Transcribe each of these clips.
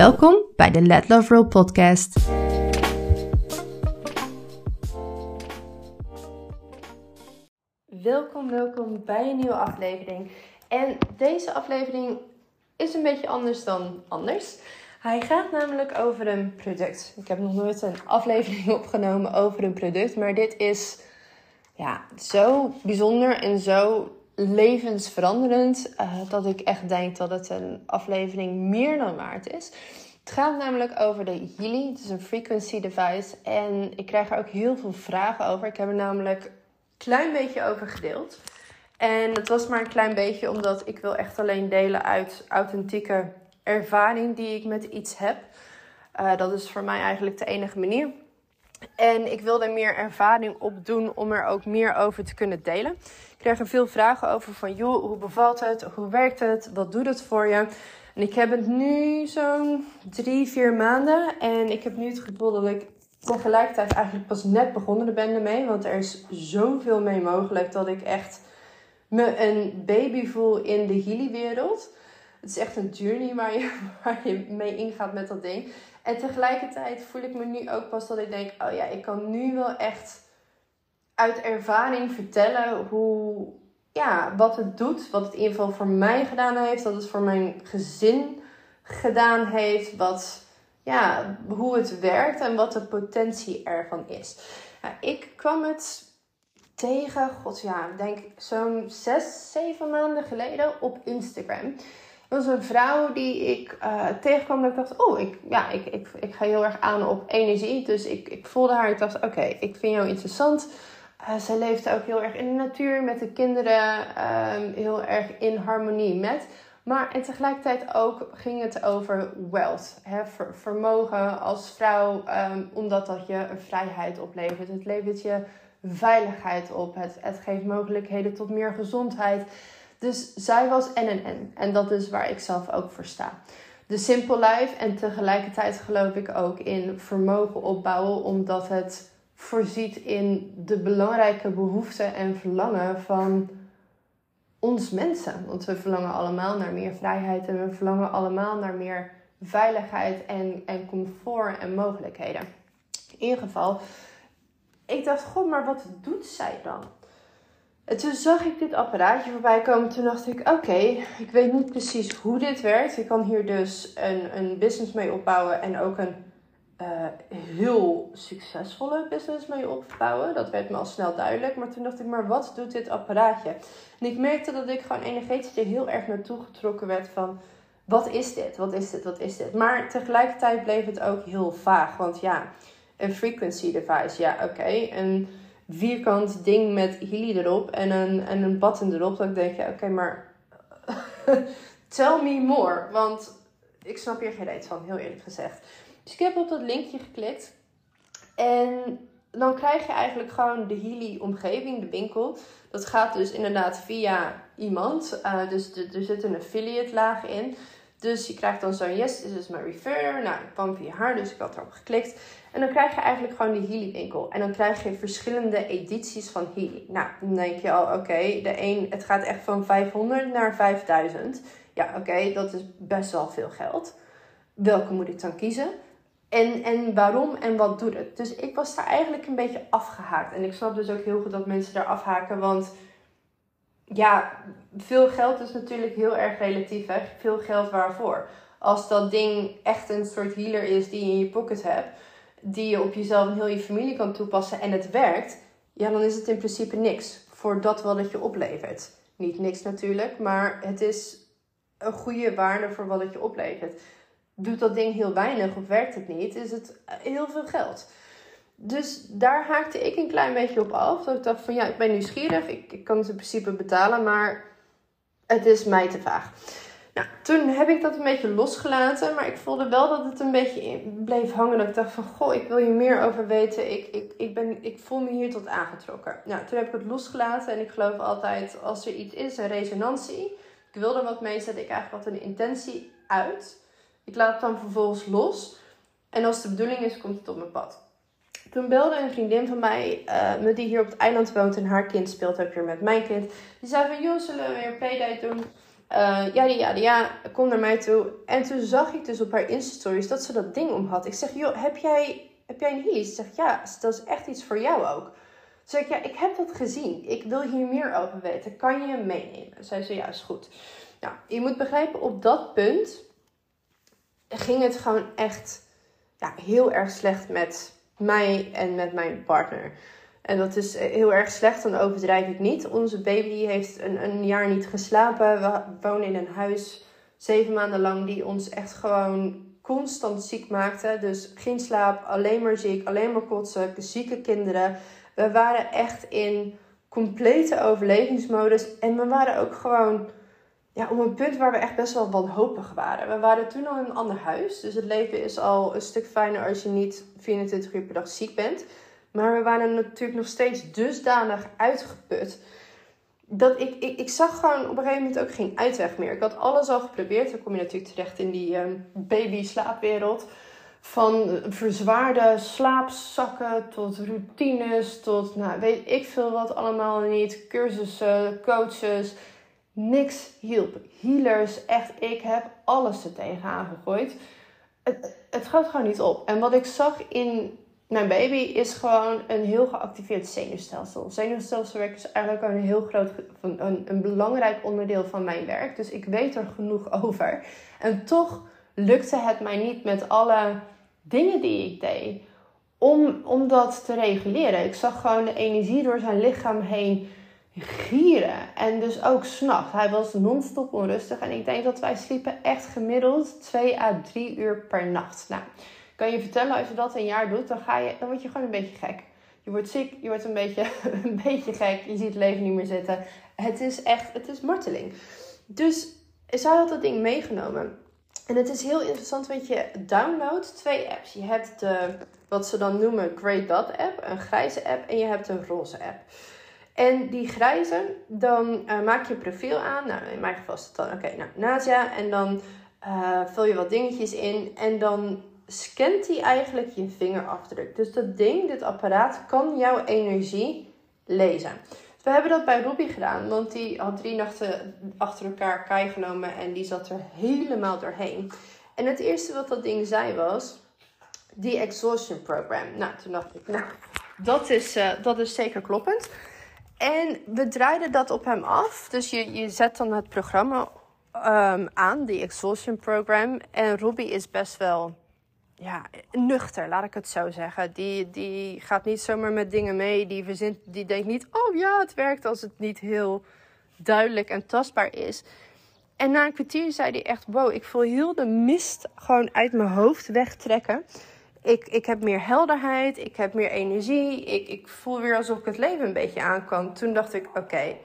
Welkom bij de Let Love Roll podcast. Welkom, welkom bij een nieuwe aflevering. En deze aflevering is een beetje anders dan anders. Hij gaat namelijk over een product. Ik heb nog nooit een aflevering opgenomen over een product, maar dit is ja, zo bijzonder en zo levensveranderend uh, dat ik echt denk dat het een aflevering meer dan waard is. Het gaat namelijk over de Healy. Het is een frequency device en ik krijg er ook heel veel vragen over. Ik heb er namelijk een klein beetje over gedeeld. En het was maar een klein beetje omdat ik wil echt alleen delen uit authentieke ervaring die ik met iets heb. Uh, dat is voor mij eigenlijk de enige manier. En ik wil er meer ervaring op doen om er ook meer over te kunnen delen. Ik krijg er veel vragen over van, joh, hoe bevalt het? Hoe werkt het? Wat doet het voor je? En ik heb het nu zo'n drie, vier maanden. En ik heb nu het gevoel dat ik tegelijkertijd eigenlijk pas net begonnen ben ermee. Want er is zoveel mee mogelijk dat ik echt me een baby voel in de healy-wereld. Het is echt een journey waar je, waar je mee ingaat met dat ding. En tegelijkertijd voel ik me nu ook pas dat ik denk: oh ja, ik kan nu wel echt uit ervaring vertellen hoe, ja, wat het doet. Wat het in ieder geval voor mij gedaan heeft. Wat het voor mijn gezin gedaan heeft. Wat, ja, hoe het werkt en wat de potentie ervan is. Nou, ik kwam het tegen, god ja, denk zo'n zes, zeven maanden geleden op Instagram. Dat was een vrouw die ik uh, tegenkwam. Dat ik dacht, oh, ik, ja, ik, ik, ik ga heel erg aan op energie. Dus ik, ik voelde haar. Ik dacht, oké, ik vind jou interessant. Uh, zij leefde ook heel erg in de natuur met de kinderen. Um, heel erg in harmonie met. Maar en tegelijkertijd ook ging het over wealth. Hè, ver, vermogen als vrouw. Um, omdat dat je een vrijheid oplevert. Het levert je veiligheid op. Het, het geeft mogelijkheden tot meer gezondheid. Dus zij was en en en. En dat is waar ik zelf ook voor sta. De Simple Life en tegelijkertijd geloof ik ook in vermogen opbouwen, omdat het voorziet in de belangrijke behoeften en verlangen van ons mensen. Want we verlangen allemaal naar meer vrijheid en we verlangen allemaal naar meer veiligheid en, en comfort en mogelijkheden. In ieder geval, ik dacht, god, maar wat doet zij dan? En toen zag ik dit apparaatje voorbij komen. Toen dacht ik, oké, ik weet niet precies hoe dit werkt. Ik kan hier dus een, een business mee opbouwen en ook een uh, heel succesvolle business mee opbouwen. Dat werd me al snel duidelijk. Maar toen dacht ik, maar wat doet dit apparaatje? En ik merkte dat ik gewoon energetisch er heel erg naartoe getrokken werd van... Wat is dit? Wat is dit? Wat is dit? Maar tegelijkertijd bleef het ook heel vaag. Want ja, een frequency device, ja oké. En vierkant ding met Healy erop en een, en een button erop. Dan denk je, oké, maar tell me more. Want ik snap hier geen reet van, heel eerlijk gezegd. Dus ik heb op dat linkje geklikt. En dan krijg je eigenlijk gewoon de Healy omgeving, de winkel. Dat gaat dus inderdaad via iemand. Uh, dus er zit een affiliate laag in. Dus je krijgt dan zo'n yes, this is my referrer. Nou, ik kwam via haar, dus ik had erop geklikt. En dan krijg je eigenlijk gewoon die Healy winkel. En dan krijg je verschillende edities van Healy. Nou, dan denk je al, oké, de een, het gaat echt van 500 naar 5000. Ja, oké, dat is best wel veel geld. Welke moet ik dan kiezen? En, en waarom en wat doet het? Dus ik was daar eigenlijk een beetje afgehaakt. En ik snap dus ook heel goed dat mensen daar afhaken. Want ja, veel geld is natuurlijk heel erg relatief. Hè? Veel geld waarvoor? Als dat ding echt een soort healer is die je in je pocket hebt die je op jezelf en heel je familie kan toepassen en het werkt, ja, dan is het in principe niks voor dat wat het je oplevert. Niet niks natuurlijk, maar het is een goede waarde voor wat het je oplevert. Doet dat ding heel weinig of werkt het niet, is het heel veel geld. Dus daar haakte ik een klein beetje op af. Dat ik dacht van ja, ik ben nieuwsgierig, ik, ik kan het in principe betalen, maar het is mij te vaag. Nou, toen heb ik dat een beetje losgelaten, maar ik voelde wel dat het een beetje bleef hangen. Dat ik dacht van, goh, ik wil hier meer over weten. Ik, ik, ik, ben, ik voel me hier tot aangetrokken. Nou, toen heb ik het losgelaten en ik geloof altijd, als er iets is, een resonantie. Ik wil er wat mee, zet ik eigenlijk wat een intentie uit. Ik laat het dan vervolgens los. En als het de bedoeling is, komt het op mijn pad. Toen belde een vriendin van mij, uh, die hier op het eiland woont en haar kind speelt ook weer met mijn kind. Die zei van, joh, zullen we weer playdate doen? Uh, ja, ja, ja, kom naar mij toe. En toen zag ik dus op haar Insta-stories dat ze dat ding om had. Ik zeg, joh, heb jij, heb jij een healy? Ze zegt, ja, dat is echt iets voor jou ook. Zeg ik, ja, ik heb dat gezien. Ik wil hier meer over weten. Kan je meenemen? Zij zei, ja, is goed. Nou, je moet begrijpen, op dat punt ging het gewoon echt ja, heel erg slecht met mij en met mijn partner. En dat is heel erg slecht, dan overdrijf ik niet. Onze baby heeft een, een jaar niet geslapen. We wonen in een huis zeven maanden lang die ons echt gewoon constant ziek maakte. Dus geen slaap, alleen maar ziek, alleen maar kotsen, zieke kinderen. We waren echt in complete overlevingsmodus. En we waren ook gewoon ja, op een punt waar we echt best wel wanhopig waren. We waren toen al in een ander huis. Dus het leven is al een stuk fijner als je niet 24 uur per dag ziek bent. Maar we waren natuurlijk nog steeds dusdanig uitgeput. Dat ik, ik, ik zag gewoon op een gegeven moment ook geen uitweg meer. Ik had alles al geprobeerd. Dan kom je natuurlijk terecht in die um, baby-slaapwereld. Van verzwaarde slaapzakken tot routines, tot nou, weet ik veel wat allemaal niet. Cursussen, coaches. Niks hielp. Healers, echt, ik heb alles er tegenaan gegooid. Het, het gaat gewoon niet op. En wat ik zag in mijn baby is gewoon een heel geactiveerd zenuwstelsel. Zenuwstelselwerk is eigenlijk een heel groot, een, een belangrijk onderdeel van mijn werk. Dus ik weet er genoeg over. En toch lukte het mij niet met alle dingen die ik deed. Om, om dat te reguleren. Ik zag gewoon de energie door zijn lichaam heen gieren. En dus ook s'nachts. Hij was non-stop onrustig. En ik denk dat wij sliepen echt gemiddeld 2 à 3 uur per nacht. Nou, kan je vertellen, als je dat een jaar doet, dan, ga je, dan word je gewoon een beetje gek. Je wordt ziek, je wordt een beetje, een beetje gek. Je ziet het leven niet meer zitten. Het is echt, het is marteling. Dus zij had dat ding meegenomen. En het is heel interessant, want je downloadt twee apps. Je hebt de, wat ze dan noemen Grey Dot app, een grijze app. En je hebt een roze app. En die grijze, dan uh, maak je profiel aan. Nou, in mijn geval is het dan, oké, okay, nou. En dan uh, vul je wat dingetjes in. En dan scant hij eigenlijk je vingerafdruk. Dus dat ding, dit apparaat, kan jouw energie lezen. Dus we hebben dat bij Robbie gedaan, want die had drie nachten achter elkaar kai genomen en die zat er helemaal doorheen. En het eerste wat dat ding zei was, die exhaustion program. Nou, toen dacht ik, nou, dat is, uh, dat is zeker kloppend. En we draaiden dat op hem af. Dus je, je zet dan het programma um, aan, die exhaustion program. En Robbie is best wel ja, nuchter, laat ik het zo zeggen. Die, die gaat niet zomaar met dingen mee. Die, verzint, die denkt niet, oh ja, het werkt als het niet heel duidelijk en tastbaar is. En na een kwartier zei hij echt, wow, ik voel heel de mist gewoon uit mijn hoofd wegtrekken. Ik, ik heb meer helderheid, ik heb meer energie. Ik, ik voel weer alsof ik het leven een beetje aankwam. Toen dacht ik, oké,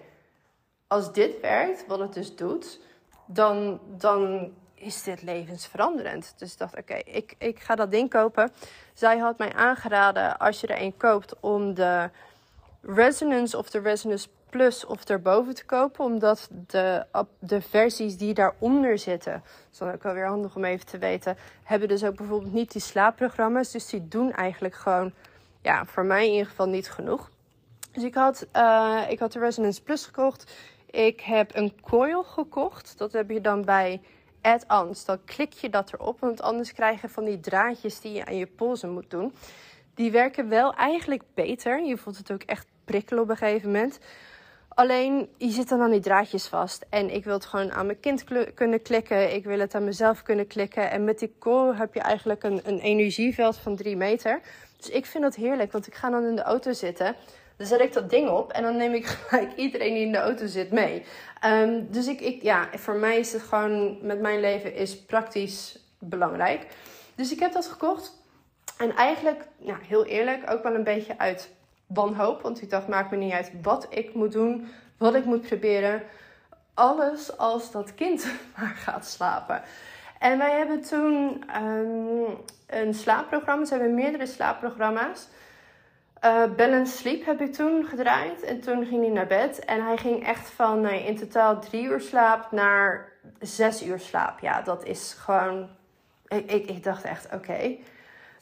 als dit werkt, wat het dus doet, dan, dan is dit levensveranderend. Dus dacht, oké, ik, ik ga dat ding kopen. Zij had mij aangeraden, als je er een koopt, om de Resonance of de Resonance Plus of erboven te kopen. Omdat de, de versies die daaronder zitten, is dan ook wel weer handig om even te weten, hebben dus ook bijvoorbeeld niet die slaapprogramma's. Dus die doen eigenlijk gewoon, ja, voor mij in ieder geval niet genoeg. Dus ik had, uh, ik had de Resonance Plus gekocht. Ik heb een coil gekocht. Dat heb je dan bij add-ons. Dan klik je dat erop, want anders krijg je van die draadjes die je aan je polsen moet doen. Die werken wel eigenlijk beter. Je voelt het ook echt prikkelen op een gegeven moment. Alleen, je zit dan aan die draadjes vast. En ik wil het gewoon aan mijn kind kunnen klikken. Ik wil het aan mezelf kunnen klikken. En met die core heb je eigenlijk een, een energieveld van 3 meter. Dus ik vind dat heerlijk, want ik ga dan in de auto zitten. Dan zet ik dat ding op en dan neem ik gelijk iedereen die in de auto zit mee. Ehm, dus ik, ik, ja, voor mij is het gewoon, met mijn leven is praktisch belangrijk. Dus ik heb dat gekocht. En eigenlijk, heel eerlijk, ook wel een beetje uit wanhoop. Want ik dacht, maakt me niet uit wat ik moet doen, wat ik moet proberen. alles als dat kind maar gaat slapen. En wij hebben toen um, een slaapprogramma. Ze hebben meerdere slaapprogramma's. Uh, Balance Sleep heb ik toen gedraaid. En toen ging hij naar bed. En hij ging echt van nee, in totaal drie uur slaap naar zes uur slaap. Ja, dat is gewoon. Ik, ik, dacht echt, oké.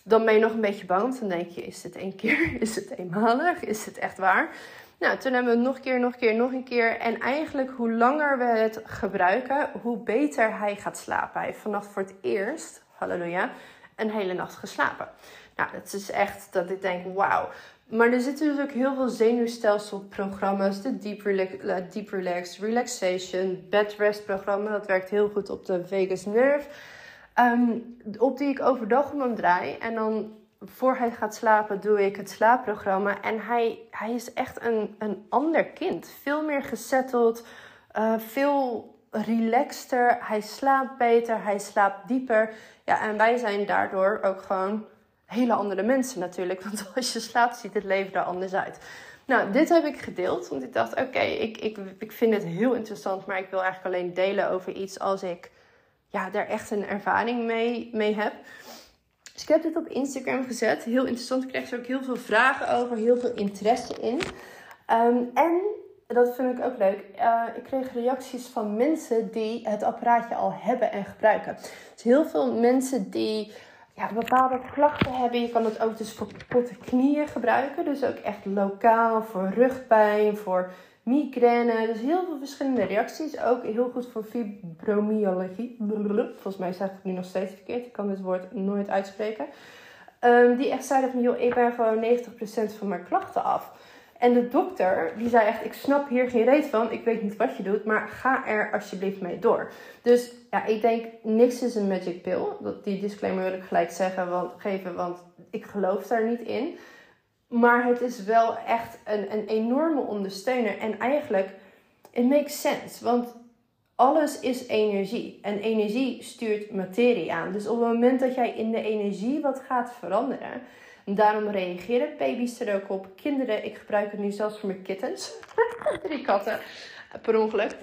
Dan ben je nog een beetje bang. Dan denk je, is het één keer? Is het eenmalig? Is het echt waar? Nou, toen hebben we het nog een keer, nog een keer, nog een keer. En eigenlijk hoe langer we het gebruiken, hoe beter hij gaat slapen. Hij heeft vannacht voor het eerst, halleluja, een hele nacht geslapen. Nou, dat is echt dat ik denk, wauw. Maar er zitten dus ook heel veel zenuwstelselprogramma's. De Deep Relax, Relaxation, Bed Rest programma. Dat werkt heel goed op de vagus nerve. Ehm, op die ik overdag hem draai. En dan voor hij gaat slapen doe ik het slaapprogramma. En hij, hij is echt een, een ander kind. Veel meer gezetteld. Uh, veel relaxter. Hij slaapt beter. Hij slaapt dieper. Ja, en wij zijn daardoor ook gewoon hele andere mensen natuurlijk. Want als je slaapt, ziet het leven er anders uit. Nou, dit heb ik gedeeld. Want ik dacht, oké, ik, ik, ik vind het heel interessant. Maar ik wil eigenlijk alleen delen over iets als ik ja, daar echt een ervaring mee, mee heb. Dus ik heb dit op Instagram gezet. Heel interessant. Ik kreeg er ook heel veel vragen over. Heel veel interesse in. Ehm, en dat vind ik ook leuk. Uh, ik kreeg reacties van mensen die het apparaatje al hebben en gebruiken. Dus heel veel mensen die ja, bepaalde klachten hebben. Je kan het ook dus voor potte knieën gebruiken. Dus ook echt lokaal voor rugpijn, voor migraine. Dus heel veel verschillende reacties. Ook heel goed voor fibromyalgie. Volgens mij ik het nu nog steeds verkeerd. Ik kan dit woord nooit uitspreken. Um, die echt zeiden van, joh, ik ben gewoon 90% van mijn klachten af. En de dokter, die zei echt, ik snap hier geen reet van. Ik weet niet wat je doet, maar ga er alsjeblieft mee door. Dus ja, ik denk, niks is een magic pill. Dat, die disclaimer wil ik gelijk zeggen, want, geven, want ik geloof daar niet in. Maar het is wel echt een, een enorme ondersteuner. En eigenlijk, it makes sense. Want alles is energie. En energie stuurt materie aan. Dus op het moment dat jij in de energie wat gaat veranderen. Daarom reageren baby's er ook op. Kinderen, ik gebruik het nu zelfs voor mijn kittens. Drie katten, per ongeluk.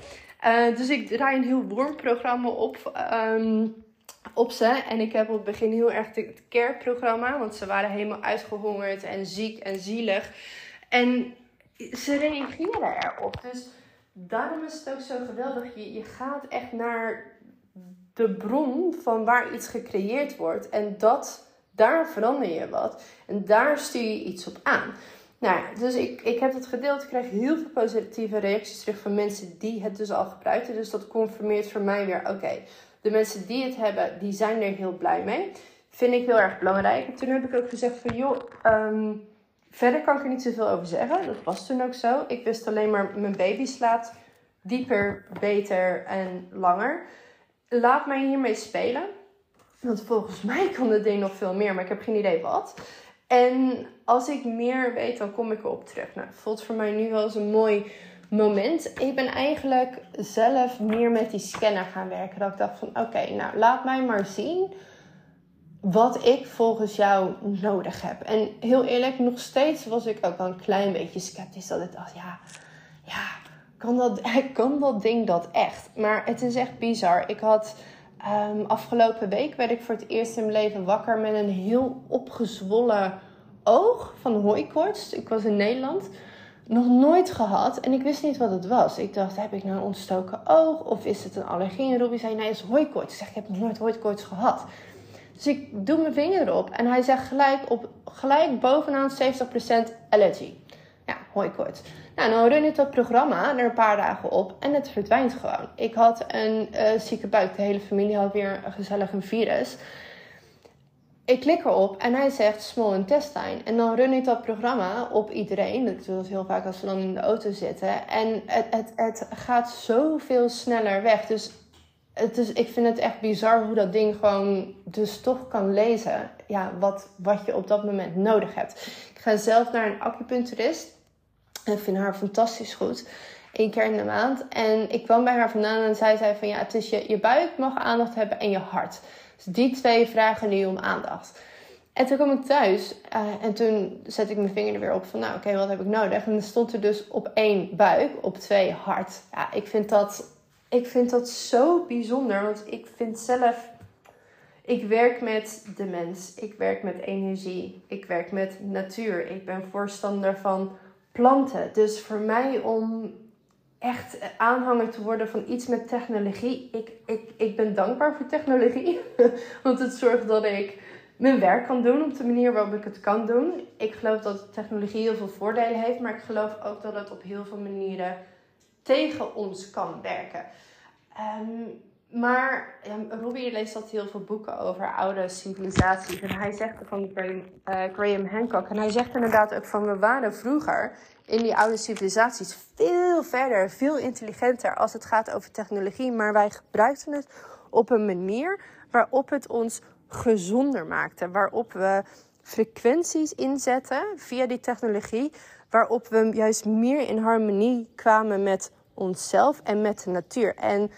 Uh, dus ik draai een heel warm programma op. Um, op ze. En ik heb op het begin heel erg het care-programma. Want ze waren helemaal uitgehongerd en ziek en zielig. En ze reageren erop. Dus daarom is het ook zo geweldig. Je, je gaat echt naar de bron van waar iets gecreëerd wordt. En dat, daar verander je wat. En daar stuur je iets op aan. Nou dus ik, ik heb het gedeeld. Ik krijg heel veel positieve reacties terug van mensen die het dus al gebruikten. Dus dat confirmeert voor mij weer, oké, de mensen die het hebben, die zijn er heel blij mee. Vind ik heel erg belangrijk. En toen heb ik ook gezegd van, joh, ehm, verder kan ik er niet zoveel over zeggen. Dat was toen ook zo. Ik wist alleen maar, mijn baby slaapt dieper, beter en langer. Laat mij hiermee spelen. Want volgens mij kan het ding nog veel meer, maar ik heb geen idee wat. En als ik meer weet, dan kom ik erop terug. Nou, voelt voor mij nu wel eens een mooi moment. Ik ben eigenlijk zelf meer met die scanner gaan werken. Dat ik dacht van oké, nou laat mij maar zien wat ik volgens jou nodig heb. En heel eerlijk, nog steeds was ik ook wel een klein beetje sceptisch. Dat ik dacht, ja, ja kan, dat, kan dat ding dat echt? Maar het is echt bizar. Ik had um, afgelopen week werd ik voor het eerst in mijn leven wakker met een heel opgezwollen oog van hooikoorts. Ik was in Nederland nog nooit gehad en ik wist niet wat het was. Ik dacht, heb ik nou een ontstoken oog of is het een allergie? En Robbie zei, nee, het is hooikoorts. Ik zeg, ik heb nog nooit hooikoorts gehad. Dus ik doe mijn vinger erop en hij zegt gelijk, op, gelijk bovenaan 70% allergy. Ja, hooikoorts. Nou, dan run ik dat programma er een paar dagen op en het verdwijnt gewoon. Ik had een uh, zieke buik. De hele familie had weer gezellig een virus ik klik erop en hij zegt small intestine. En dan run ik dat programma op iedereen. Ik doe dat heel vaak als we dan in de auto zitten. En het, het, het gaat zoveel sneller weg. Dus het is, ik vind het echt bizar hoe dat ding gewoon dus toch kan lezen. Ja, wat, wat je op dat moment nodig hebt. Ik ga zelf naar een acupuncturist. Ik vind haar fantastisch goed. Eén keer in de maand. En ik kwam bij haar vandaan en zij zei van ja, het is je, je buik mag aandacht hebben en je hart. Dus die twee vragen nu om aandacht. En toen kwam ik thuis uh, en toen zette ik mijn vinger er weer op van, nou oké, wat heb ik nodig? En dan stond er dus op één buik, op twee hart. Ja, ik vind dat ik vind dat zo bijzonder, want ik vind zelf ik werk met de mens, ik werk met energie, ik werk met natuur. Ik ben voorstander van planten. Dus voor mij om echt aanhanger te worden van iets met technologie, ik, ik, ik ben dankbaar voor technologie. Want het zorgt dat ik mijn werk kan doen op de manier waarop ik het kan doen. Ik geloof dat technologie heel veel voordelen heeft, maar ik geloof ook dat het op heel veel manieren tegen ons kan werken. Um, maar Robbie leest altijd heel veel boeken over oude civilisaties. En hij zegt van Graham, uh, Graham Hancock. En hij zegt inderdaad ook van we waren vroeger in die oude civilisaties veel verder, veel intelligenter als het gaat over technologie. Maar wij gebruikten het op een manier waarop het ons gezonder maakte. Waarop we frequenties inzetten via die technologie. Waarop we juist meer in harmonie kwamen met onszelf en met de natuur. En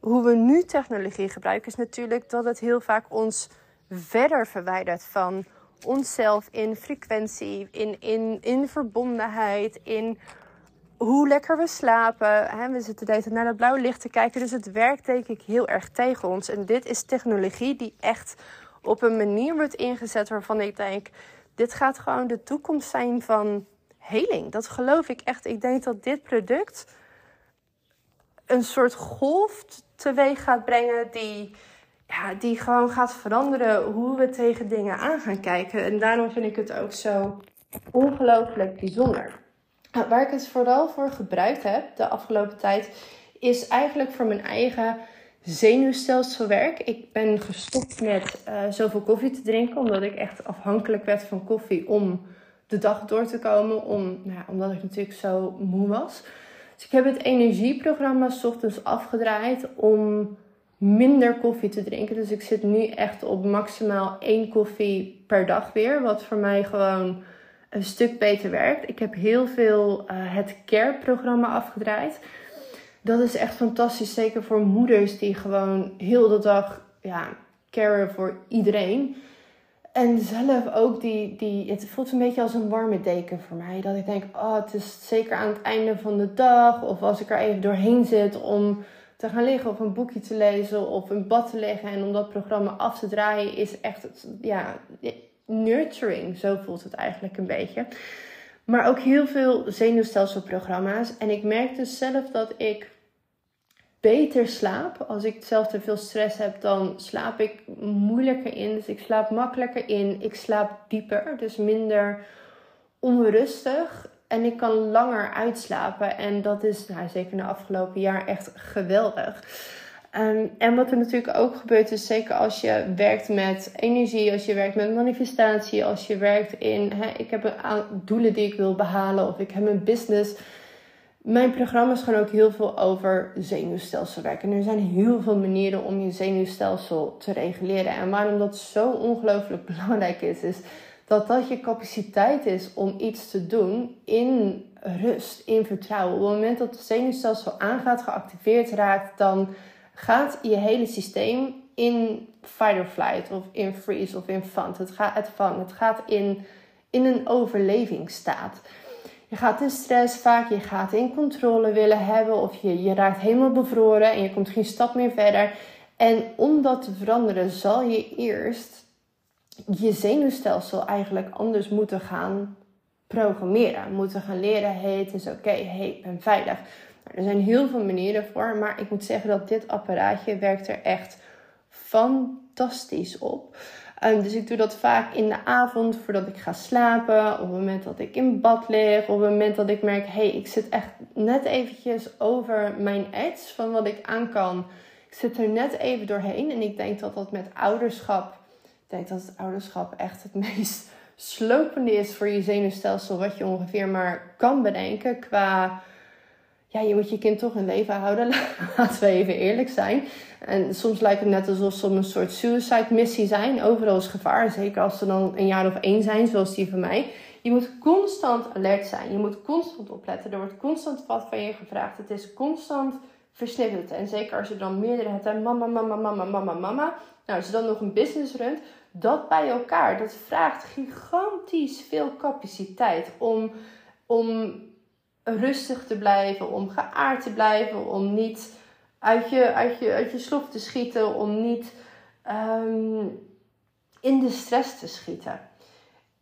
hoe we nu technologie gebruiken, is natuurlijk dat het heel vaak ons verder verwijdert van onszelf in frequentie, in, in, in verbondenheid, in hoe lekker we slapen. We zitten deze naar het blauwe licht te kijken, dus het werkt denk ik heel erg tegen ons. En dit is technologie die echt op een manier wordt ingezet waarvan ik denk, dit gaat gewoon de toekomst zijn van heling. Dat geloof ik echt. Ik denk dat dit product een soort golf teweeg gaat brengen die, ja, die gewoon gaat veranderen hoe we tegen dingen aan gaan kijken. En daarom vind ik het ook zo ongelooflijk bijzonder. Nou, waar ik het vooral voor gebruikt heb de afgelopen tijd, is eigenlijk voor mijn eigen zenuwstelselwerk. Ik ben gestopt met uh, zoveel koffie te drinken, omdat ik echt afhankelijk werd van koffie om de dag door te komen, om, nou, omdat ik natuurlijk zo moe was. Dus ik heb het energieprogramma ochtends afgedraaid om minder koffie te drinken. Dus ik zit nu echt op maximaal één koffie per dag weer. Wat voor mij gewoon een stuk beter werkt. Ik heb heel veel uh, het CARE-programma afgedraaid. Dat is echt fantastisch. Zeker voor moeders die gewoon heel de dag ja, caren voor iedereen. En zelf ook, die, die, het voelt een beetje als een warme deken voor mij. Dat ik denk, oh, het is zeker aan het einde van de dag. Of als ik er even doorheen zit om te gaan liggen of een boekje te lezen of een bad te leggen. En om dat programma af te draaien is echt, ja, nurturing. Zo voelt het eigenlijk een beetje. Maar ook heel veel zenuwstelselprogramma's. En ik merk dus zelf dat ik beter slaap. Als ik zelf te veel stress heb, dan slaap ik moeilijker in. Dus ik slaap makkelijker in. Ik slaap dieper, dus minder onrustig. En ik kan langer uitslapen. En dat is nou, zeker de afgelopen jaar echt geweldig. Ehm, en wat er natuurlijk ook gebeurt, is zeker als je werkt met energie, als je werkt met manifestatie, als je werkt in, ik heb een doelen die ik wil behalen of ik heb een business mijn programma's gaan ook heel veel over zenuwstelselwerk. En er zijn heel veel manieren om je zenuwstelsel te reguleren. En waarom dat zo ongelooflijk belangrijk is, is dat dat je capaciteit is om iets te doen in rust, in vertrouwen. Op het moment dat het zenuwstelsel aangaat, geactiveerd raakt, dan gaat je hele systeem in fight or flight of in freeze of in fun. Het gaat, het, gaat in, in een overlevingsstaat. Je gaat in stress vaak, je gaat in controle willen hebben of je, je raakt helemaal bevroren en je komt geen stap meer verder. En om dat te veranderen zal je eerst je zenuwstelsel eigenlijk anders moeten gaan programmeren. Moeten gaan leren, hey, het is oké, hey, ik ben veilig. Nou, er zijn heel veel manieren voor, maar ik moet zeggen dat dit apparaatje werkt er echt fantastisch op. Um, dus ik doe dat vaak in de avond voordat ik ga slapen. Op het moment dat ik in bad lig. Op het moment dat ik merk, hé, hey, ik zit echt net eventjes over mijn edge van wat ik aan kan. Ik zit er net even doorheen. En ik denk dat dat met ouderschap, ik denk dat het ouderschap echt het meest slopende is voor je zenuwstelsel. Wat je ongeveer maar kan bedenken qua ja, je moet je kind toch in leven houden. Laten we even eerlijk zijn. En soms lijkt het net alsof ze een soort suicide missie zijn. Overal is gevaar. Zeker als ze dan een jaar of één zijn, zoals die van mij. Je moet constant alert zijn. Je moet constant opletten. Er wordt constant wat van je gevraagd. Het is constant versnipperd. En zeker als je dan meerdere hebt. Mama, mama, mama, mama, mama. Nou, als je dan nog een business runt. Dat bij elkaar. Dat vraagt gigantisch veel capaciteit om... om rustig te blijven, om geaard te blijven, om niet uit je, uit je, uit je slof te schieten, om niet ehm, in de stress te schieten.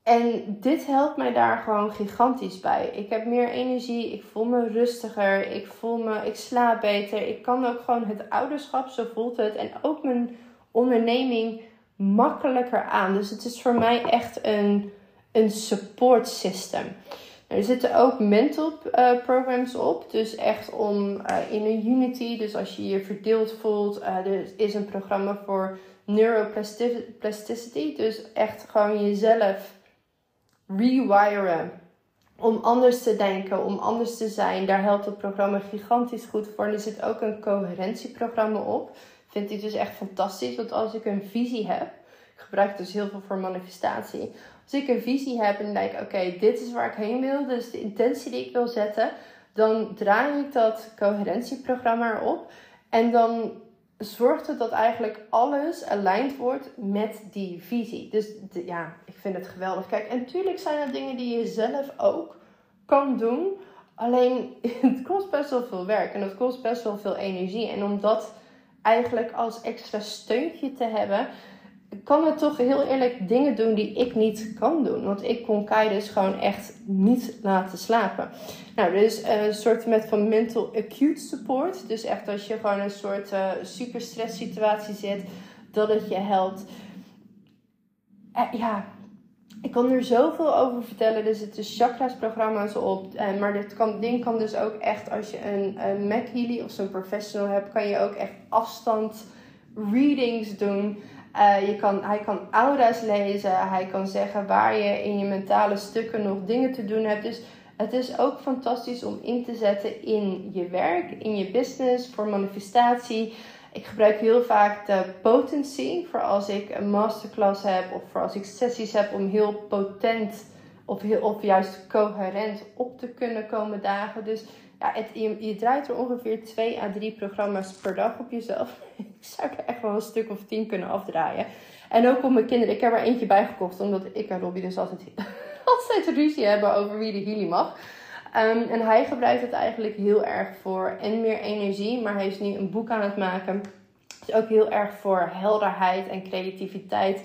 En dit helpt mij daar gewoon gigantisch bij. Ik heb meer energie, ik voel me rustiger, ik voel me, ik slaap beter. Ik kan ook gewoon het ouderschap, zo voelt het, en ook mijn onderneming makkelijker aan. Dus het is voor mij echt een, een support system. Er zitten ook mental uh, programs op. Dus echt om uh, in een unity. Dus als je je verdeeld voelt. Uh, er is een programma voor neuroplasticity. Dus echt gewoon jezelf rewiren. Om anders te denken, om anders te zijn. Daar helpt het programma gigantisch goed voor. er zit ook een coherentieprogramma op. Vind ik dus echt fantastisch. Want als ik een visie heb. Ik gebruik dus heel veel voor manifestatie als ik een visie heb en denk, oké, dit is waar ik heen wil, dus de intentie die ik wil zetten, dan draai ik dat coherentieprogramma erop. En dan zorgt het dat eigenlijk alles aligned wordt met die visie. Dus ja, ik vind het geweldig. Kijk, en natuurlijk zijn er dingen die je zelf ook kan doen. Alleen het kost best wel veel werk en het kost best wel veel energie. En om dat eigenlijk als extra steuntje te hebben, kan het toch heel eerlijk dingen doen die ik niet kan doen. Want ik kon Kai dus gewoon echt niet laten slapen. Nou, er is een soort met van mental acute support. Dus echt als je gewoon een soort uh, super stress situatie zit, dat het je helpt. Uh, ja, ik kan er zoveel over vertellen. Er zitten chakras programma's op. Maar dit kan, ding kan dus ook echt, als je een, een Mac Healy of zo'n professional hebt, kan je ook echt afstand readings doen. Uh, je kan, hij kan aura's lezen. Hij kan zeggen waar je in je mentale stukken nog dingen te doen hebt. Dus het is ook fantastisch om in te zetten in je werk, in je business, voor manifestatie. Ik gebruik heel vaak de potency voor als ik een masterclass heb of voor als ik sessies heb om heel potent of, heel, of juist coherent op te kunnen komen dagen. Dus ja, het, je, draait er ongeveer 2 à 3 programma's per dag op jezelf. ik zou er echt wel een stuk of 10 kunnen afdraaien. En ook op mijn kinderen. Ik heb er eentje bijgekocht, omdat ik en Robbie dus altijd, altijd ruzie hebben over wie de healing mag. Um, en hij gebruikt het eigenlijk heel erg voor en meer energie. Maar hij is nu een boek aan het maken. Dus ook heel erg voor helderheid en creativiteit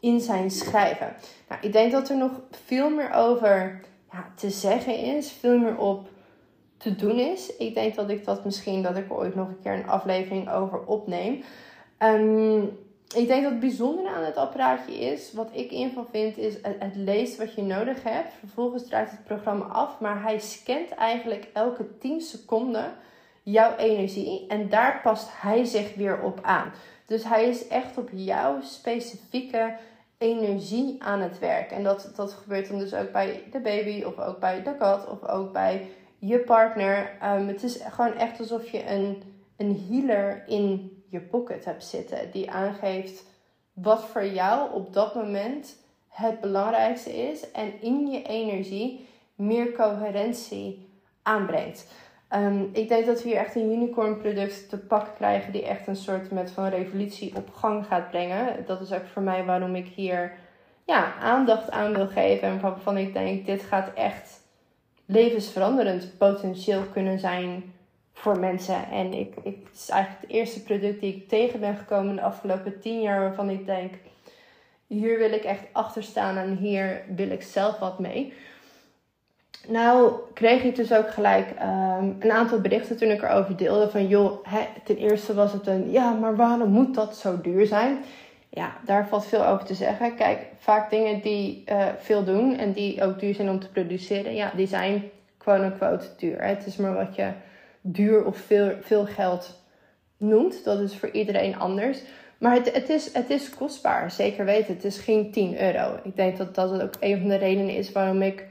in zijn schrijven. Nou, ik denk dat er nog veel meer over ja, te zeggen is. Veel meer op te doen is. Ik denk dat ik dat misschien, dat ik ooit nog een keer een aflevering over opneem. Um, ik denk dat het bijzondere aan het apparaatje is, wat ik in van vind, is het, het, leest wat je nodig hebt. Vervolgens draait het programma af, maar hij scant eigenlijk elke 10 seconden jouw energie en daar past hij zich weer op aan. Dus hij is echt op jouw specifieke energie aan het werk. En dat, dat gebeurt dan dus ook bij de baby, of ook bij de kat, of ook bij je partner. Um, het is gewoon echt alsof je een, een healer in je pocket hebt zitten. Die aangeeft wat voor jou op dat moment het belangrijkste is. En in je energie meer coherentie aanbrengt. Um, ik denk dat we hier echt een unicorn product te pakken krijgen. Die echt een soort met van revolutie op gang gaat brengen. Dat is ook voor mij waarom ik hier ja, aandacht aan wil geven. En waarvan ik denk, dit gaat echt levensveranderend potentieel kunnen zijn voor mensen. En ik, ik, het is eigenlijk het eerste product die ik tegen ben gekomen de afgelopen tien jaar waarvan ik denk, hier wil ik echt achter staan en hier wil ik zelf wat mee. Nou kreeg ik dus ook gelijk um, een aantal berichten toen ik erover deelde van joh, hè, ten eerste was het een ja, maar waarom moet dat zo duur zijn? Ja, daar valt veel over te zeggen. Kijk, vaak dingen die uh, veel doen en die ook duur zijn om te produceren, ja, die zijn quote-unquote duur. Het is maar wat je duur of veel, veel geld noemt. Dat is voor iedereen anders. Maar het, het, is, het is kostbaar, zeker weten. Het is geen 10 euro. Ik denk dat dat ook een van de redenen is waarom ik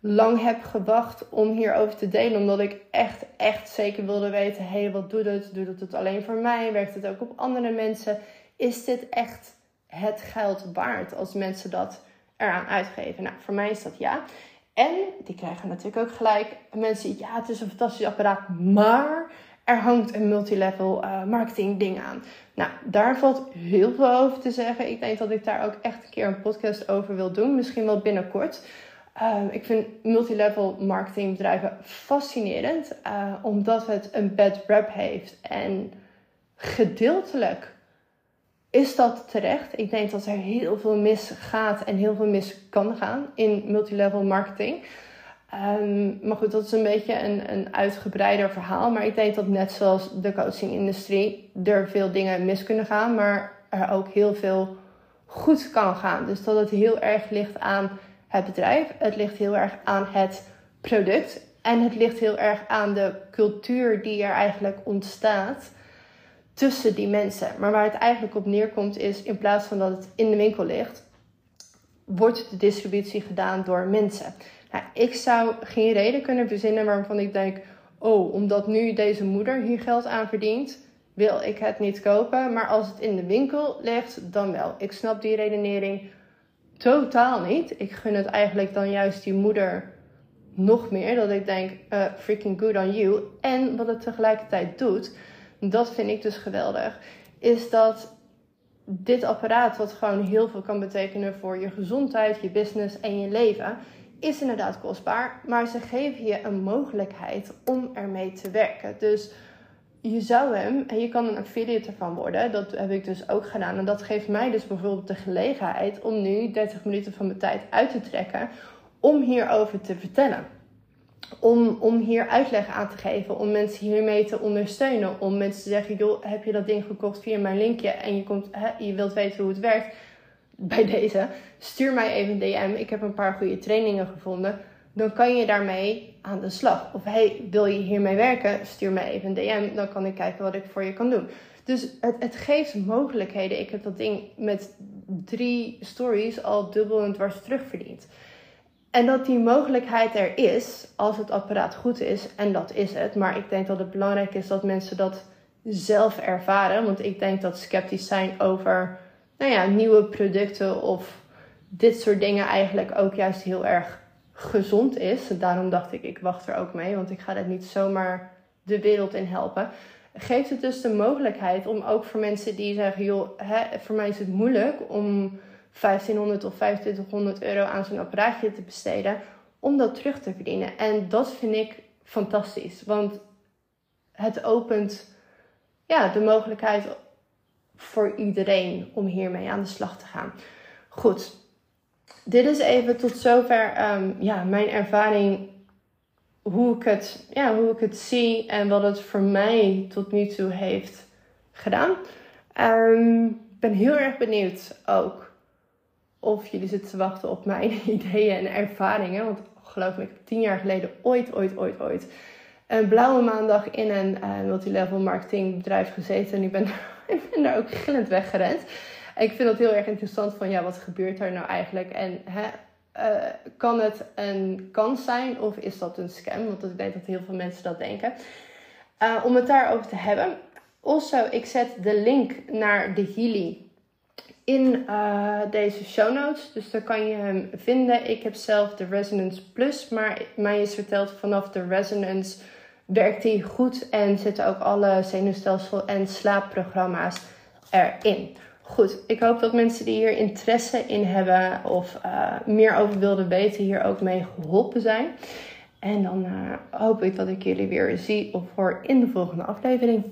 lang heb gewacht om hierover te delen. Omdat ik echt, echt zeker wilde weten: hé, hey, wat doet het? Doet het alleen voor mij? Werkt het ook op andere mensen? Is dit echt het geld waard als mensen dat eraan uitgeven? Nou, voor mij is dat ja. En die krijgen natuurlijk ook gelijk mensen, ja, het is een fantastisch apparaat, maar er hangt een multilevel uh, marketing ding aan. Nou, daar valt heel veel over te zeggen. Ik denk dat ik daar ook echt een keer een podcast over wil doen, misschien wel binnenkort. Ehm, ik vind multilevel marketingbedrijven fascinerend, uh, omdat het een bad rap heeft. En gedeeltelijk is dat terecht. Ik denk dat er heel veel mis gaat en heel veel mis kan gaan in multilevel marketing. Um, maar goed, dat is een beetje een, een uitgebreider verhaal. Maar ik denk dat net zoals de coachingindustrie er veel dingen mis kunnen gaan, maar er ook heel veel goed kan gaan. Dus dat het heel erg ligt aan het bedrijf, het ligt heel erg aan het product en het ligt heel erg aan de cultuur die er eigenlijk ontstaat tussen die mensen. Maar waar het eigenlijk op neerkomt is, in plaats van dat het in de winkel ligt, wordt de distributie gedaan door mensen. Nou, ik zou geen reden kunnen verzinnen waarvan ik denk, oh, omdat nu deze moeder hier geld aan verdient, wil ik het niet kopen. Maar als het in de winkel ligt, dan wel. Ik snap die redenering totaal niet. Ik gun het eigenlijk dan juist die moeder nog meer. Dat ik denk, uh, freaking good on you. En wat het tegelijkertijd doet, dat vind ik dus geweldig, is dat dit apparaat, wat gewoon heel veel kan betekenen voor je gezondheid, je business en je leven, is inderdaad kostbaar. Maar ze geven je een mogelijkheid om ermee te werken. Dus je zou hem, en je kan een affiliate ervan worden, dat heb ik dus ook gedaan. En dat geeft mij dus bijvoorbeeld de gelegenheid om nu 30 minuten van mijn tijd uit te trekken om hierover te vertellen. Om, om hier uitleg aan te geven, om mensen hiermee te ondersteunen. Om mensen te zeggen, joh, heb je dat ding gekocht via mijn linkje en je, komt, hè, je wilt weten hoe het werkt. Bij deze, stuur mij even een DM. Ik heb een paar goede trainingen gevonden dan kan je daarmee aan de slag. Of hey, wil je hiermee werken? Stuur me even een DM, dan kan ik kijken wat ik voor je kan doen. Dus het, het geeft mogelijkheden. Ik heb dat ding met drie stories al dubbel en dwars terugverdiend. En dat die mogelijkheid er is, als het apparaat goed is, en dat is het. Maar ik denk dat het belangrijk is dat mensen dat zelf ervaren. Want ik denk dat sceptisch zijn over nou ja, nieuwe producten of dit soort dingen eigenlijk ook juist heel erg gezond is. Daarom dacht ik, ik wacht er ook mee, want ik ga het niet zomaar de wereld in helpen. Geeft het dus de mogelijkheid om ook voor mensen die zeggen: joh, hè, voor mij is het moeilijk om 1500 of 2500 euro aan zo'n apparaatje te besteden, om dat terug te verdienen. En dat vind ik fantastisch, want het opent ja, de mogelijkheid voor iedereen om hiermee aan de slag te gaan. Goed, dit is even tot zover um, ja, mijn ervaring. Hoe ik, het, ja, hoe ik het zie en wat het voor mij tot nu toe heeft gedaan. Um, ik ben heel erg benieuwd ook of jullie zitten te wachten op mijn ideeën en ervaringen. Want geloof me, ik heb tien jaar geleden ooit, ooit, ooit, ooit een blauwe maandag in een uh, multilevel marketingbedrijf gezeten. En ik ben, ik daar ook gillend weggerend ik vind het heel erg interessant van ja, wat gebeurt er nou eigenlijk? En hè, uh, kan het een kans zijn of is dat een scam? Want ik denk dat heel veel mensen dat denken. Uh, om het daarover te hebben. Also, ik zet de link naar de Healy in uh, deze show notes. Dus daar kan je hem vinden. Ik heb zelf de Resonance Plus, maar mij is verteld vanaf de Resonance werkt die goed en zitten ook alle zenuwstelsel en slaapprogramma's erin. Goed, ik hoop dat mensen die hier interesse in hebben of uh, meer over wilden weten, hier ook mee geholpen zijn. En dan uh, hoop ik dat ik jullie weer zie of hoor in de volgende aflevering.